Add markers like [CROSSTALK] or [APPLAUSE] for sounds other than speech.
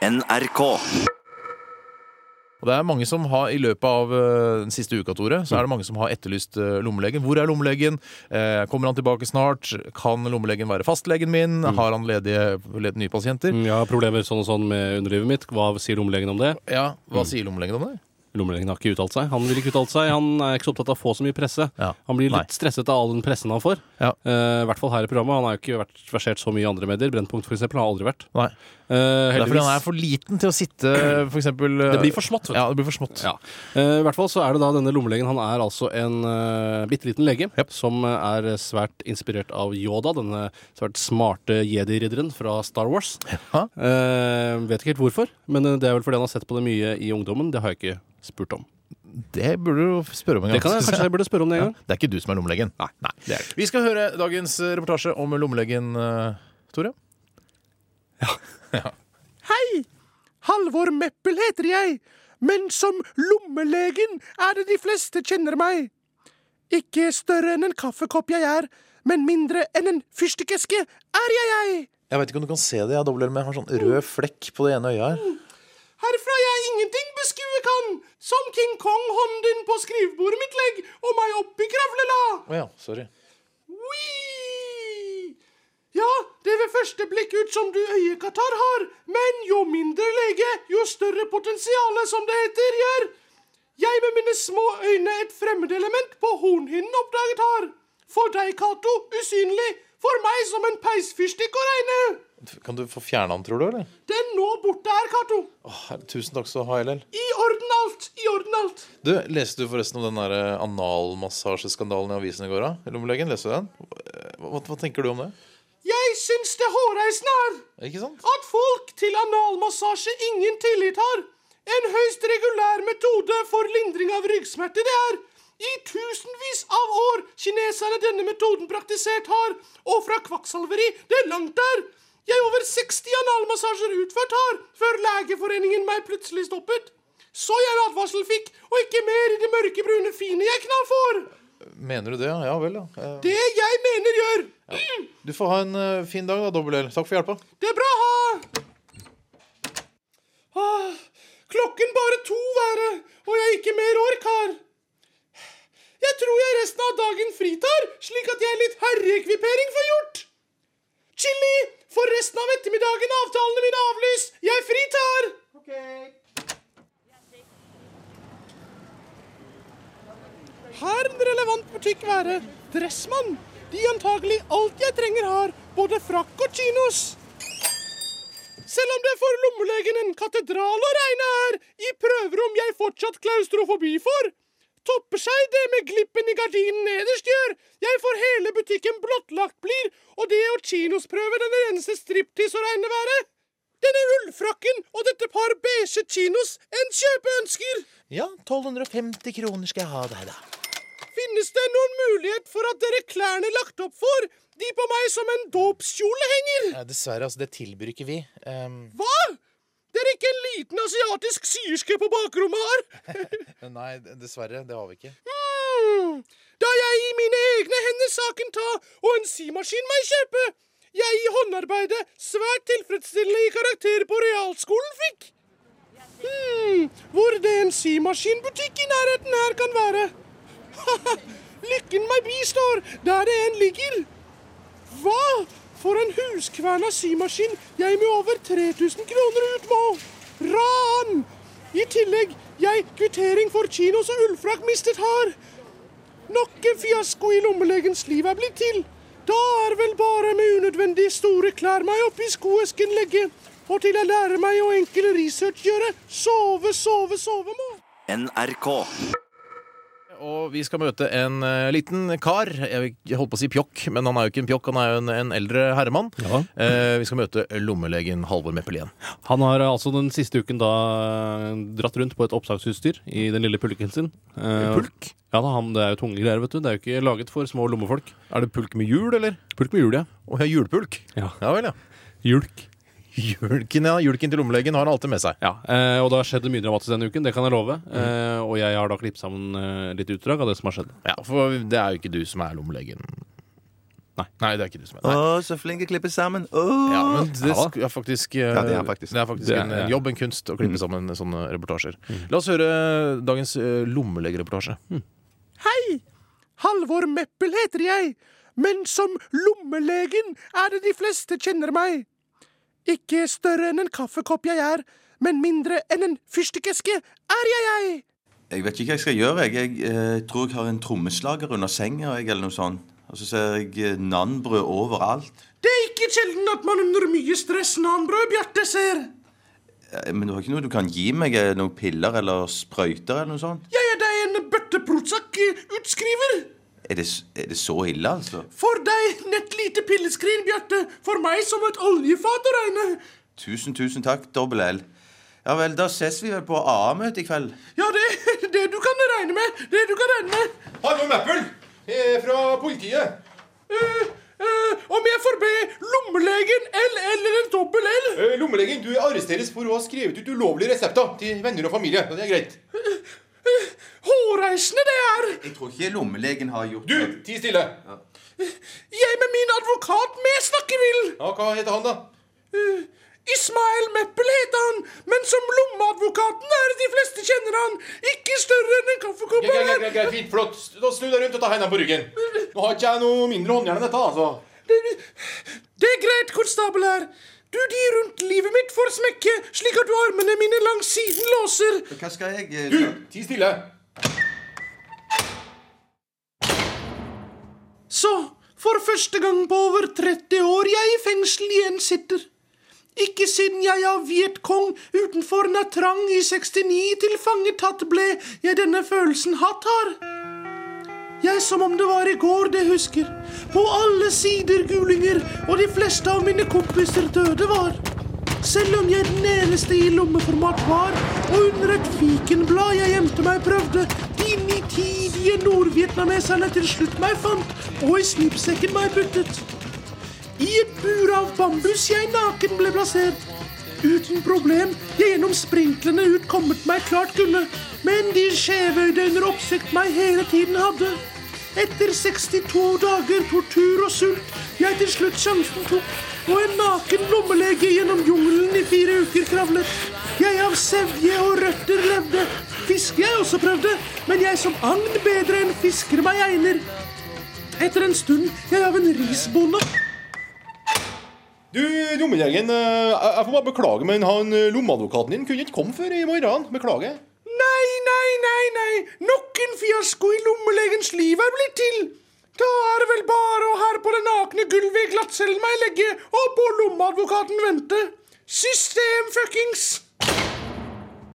NRK. Og det er mange som har, I løpet av eh, den siste uka Tore, så er det mange som har etterlyst eh, lommelegen. Hvor er lommelegen? Eh, kommer han tilbake snart? Kan lommelegen være fastlegen min? Har han ledige, led- nye pasienter? Mm, Jeg har problemer sånn og sånn med underlivet mitt. Hva sier lommelegen om det? Ja, Hva sier lommelegen om det? Lommelegen har ikke uttalt seg. Han vil ikke uttale seg. Han er ikke så opptatt av å få så mye presse. Ja. Han blir Nei. litt stresset av all den pressen han får. Ja. Eh, I hvert fall her i programmet. Han har jo ikke vært versert så mye i andre medier. Brennpunkt for eksempel, har aldri vært. Nei. Eh, Det er fordi han er for liten til å sitte, for eksempel eh, Det blir for smått. Ja, det blir for smått. Ja. Uh, I hvert fall så er det da denne lommelegen. Han er altså en uh, bitte liten lege Yep. som er svært inspirert av Yoda, denne svært smarte jedi-ridderen fra Star Wars. Ja. Eh, vet ikke helt hvorfor, men det er vel fordi han har sett på det mye i ungdommen. Det har jeg ikke spurt om. Det burde du spørre om en gang. Det kan jeg kanskje jeg burde spørre om det en Ja, det er ikke du som er lommelegen. Nei, det er det. Vi skal høre dagens reportasje om lommelegen, Tore. [LAUGHS] Hei! Halvor Meppel heter jeg, men som lommelegen er det de fleste kjenner meg. Ikke større enn en kaffekopp jeg er, men mindre enn en fyrstikkeske er jeg jeg. Jeg vet ikke om du kan se det. Jeg dobbler med. Jeg har sånn rød flekk på det ene øyet her. Herfra jeg ingenting beskue kan, som King Kong hånden din på skrivebordet mitt legg, og meg opp i kravlela. Å ja, sorry. Wii! Ja, det ved første blikk ut som du øyekatarr har, men jo mindre lege, jo større potensiale, som det heter, gjør. Jeg med mine små øyne et fremmedelement på hornhinnen oppdaget har. For deg, Cato, usynlig. For meg som en peisfyrstikk å regne. Kan du få fjerne han, tror du? eller? Den nå borte her, Cato. Tusen takk skal du ha, LL. I orden alt, i orden alt. Du, Leste du forresten om den eh, analmassasjeskandalen i avisen i går? da? Lommelegen, leste du den? Hva, hva tenker du om det? Syns det hårreisende er Ikke sant? at folk til analmassasje ingen tillit har. En høyst regulær metode for lindring av ryggsmerter det er. I tusenvis av år kineserne denne metoden praktisert har, og fra kvakksalveri det er langt der. Jeg over 60 analmassasjer utført har, før Legeforeningen meg plutselig stoppet. Så jeg en advarsel fikk, og ikke mer i det mørkebrune fine jeg knall får. Mener du det? Ja, ja vel, ja. Eh, Det jeg mener gjør. Du får ha en uh, fin dag, da, dobbel L. Takk for hjelpa. Det er bra, ha! Ah, klokken bare to være, og jeg ikke mer ork har. Jeg tror jeg resten av dagen fritar, slik at jeg er litt herreekvipering får gjort. Chili, for resten av ettermiddagen avtalene mine avlys. Jeg fritar. Her en relevant butikk være. Dressmann. De antagelig alt jeg trenger har, både frakk og chinos. Selv om det for lommelegen en katedral å regne er, i prøverom jeg fortsatt klaustrofobi for, topper seg det med glippen i gardinen nederst gjør. Jeg får hele butikken blottlagt blir, og det å kinosprøve den eneste striptease å regne være. Denne ullfrakken og dette par beige chinos en kjøpeønsker. Ja, 1250 kroner skal jeg ha deg, da. Finnes det noen mulighet for at dere klærne lagt opp for, de på meg som en dåpskjole henger? Nei, dessverre, altså. Det tilbyr ikke vi. Um... [LAUGHS] Hva? Dere ikke en liten asiatisk syerske på bakrommet har? [LAUGHS] nei, dessverre. Det har vi ikke. Mm, Da jeg i mine egne hender saken ta, og en symaskin meg kjøpe, jeg i håndarbeidet svært tilfredsstillende i karakter på realskolen fikk. Hmm, hvor det en symaskinbutikk i nærheten her kan være. [LAUGHS] Lykken meg bistår der det en ligger. Hva? For en huskverna symaskin jeg med over 3000 kroner ut må. Ran! I tillegg jeg kvittering for kinos og ullfrakk mistet har. Nok en fiasko i lommelegens liv er blitt til. Da er vel bare med unødvendig store klær meg oppi skoesken legge. Og til jeg lærer meg å enkel research gjøre, sove, sove, sove må. NRK. Og vi skal møte en uh, liten kar. Jeg, holdt på å si pjokk, men han er jo ikke en pjokk. Han er jo en, en eldre herremann. Ja. Uh, vi skal møte lommelegen Halvor Meppel igjen. Han har altså den siste uken da eh, dratt rundt på et oppsaksutstyr i den lille pulken sin. Eh, Pulk? Ja da, han, Det er jo tunge greier, vet du. Det er jo ikke laget for små lommefolk. Er det pulk med hjul, eller? Pulk med hjul, ja. Å ja, hjulpulk. Ja. Ja vel, ja. Julk. Julken, ja. Julken til lommelegen har han alltid med seg. Ja, eh, og det har skjedd mye dramatisk denne uken, det kan jeg love. Eh, og jeg har da klippet sammen eh, litt utdrag av det som har skjedd. Ja, For det er jo ikke du som er lommelegen. Nei, det er ikke du som er Å, Nei. så flinke klipper sammen. Åh. Ja, men det Ja. sk- er faktisk, eh, Ja, det er faktisk. det er faktisk Det er- en ja. jobb, en kunst, å klippe sammen sånne reportasjer. La oss høre dagens eh, lommeleggerreportasje. Hei! Halvor Meppel heter jeg, men som lommelegen er det de fleste kjenner meg. Ikke større enn en kaffekopp jeg er, men mindre enn en fyrstikkeske er jeg jeg. Jeg vet ikke hva jeg skal gjøre. Jeg, jeg jeg tror jeg har en trommeslager under senga, eller noe sånt. Og så ser jeg eh, nanbrød overalt. Det er ikke sjelden at man under mye stress nanbrød Bjarte ser. Eh, Men du har ikke noe du kan gi meg? eh, Noen piller eller sprøyter eller noe sånt? Jeg er deg en bøtte Prozac-utskriver. Er det, er det så ille, altså? For deg nett lite pilleskrin, Bjarte. For meg som et oljefat å regne. Tusen, tusen takk, dobbel L. Ja vel, da ses vi vel på AA-møte i kveld. Ja, det, det du kan regne med. Det du kan regne med. Hallo, Mappel! Fra politiet. Eh, eh, om jeg får be lommelegen L eller dobbel L? Lommelegen, du arresteres for å ha skrevet ut ulovlige resepter til venner og familie. Det er greit. Hårreisende det er. Jeg tror ikke lommelegen har gjort Du, ti stille. Jeg med min advokat med snakke vil. Ja, Hva heter han, da? Uh, Ismael Meppel heter han, men som lommeadvokaten er de fleste kjenner han. Ikke større enn en kaffekopp. Ja, ja, ja, greit, fint, flott. Da Snu deg rundt og ta hendene på ryggen. Nå har ikke jeg noe mindre håndjern enn dette. altså. Det, det er greit, konstabel her. Du, de rundt livet mitt får smekke, slik at du armene mine langs siden låser. Hva skal jeg gjøre? Du, ti stille. Så, for første gang på over 30 år jeg i fengsel igjen sitter. Ikke siden jeg av Vietkong utenfor Natrang i 69 til fange tatt ble jeg denne følelsen hatt har. Jeg som om det var i går det husker. På alle sider gulinger, og de fleste av mine kompiser døde var. Selv om jeg den eneste i lommeformat var, og under et fikenblad jeg gjemte meg prøvde, de nitidige nordvietnameserne til slutt meg fant, og i slipsekken meg puttet. I et bur av bambus jeg naken ble plassert. Uten problem jeg gjennom sprinklene ut kommet meg klart kunne, men de skjevøyde under oppsikt meg hele tiden hadde. Etter 62 dager tortur og sult jeg til slutt sjansen tok, og en naken lommelege gjennom jungelen i fire uker kravlet. Jeg av sevje og røtter levde. Fiske jeg også prøvde, men jeg som agn bedre enn fisker meg egner. Etter en stund jeg av en risbonde Du, lommelegen, eh, jeg får bare beklage, men han eh, lommeadvokaten din kunne ikke komme før i morgen. Beklager. Nei, nei, nei, nei. Nok en fiasko i lommelegens liv er blitt til. Da er det vel bare å her på det nakne gulvet i glattcellen meg legge og på lommeadvokaten vente. System fuckings.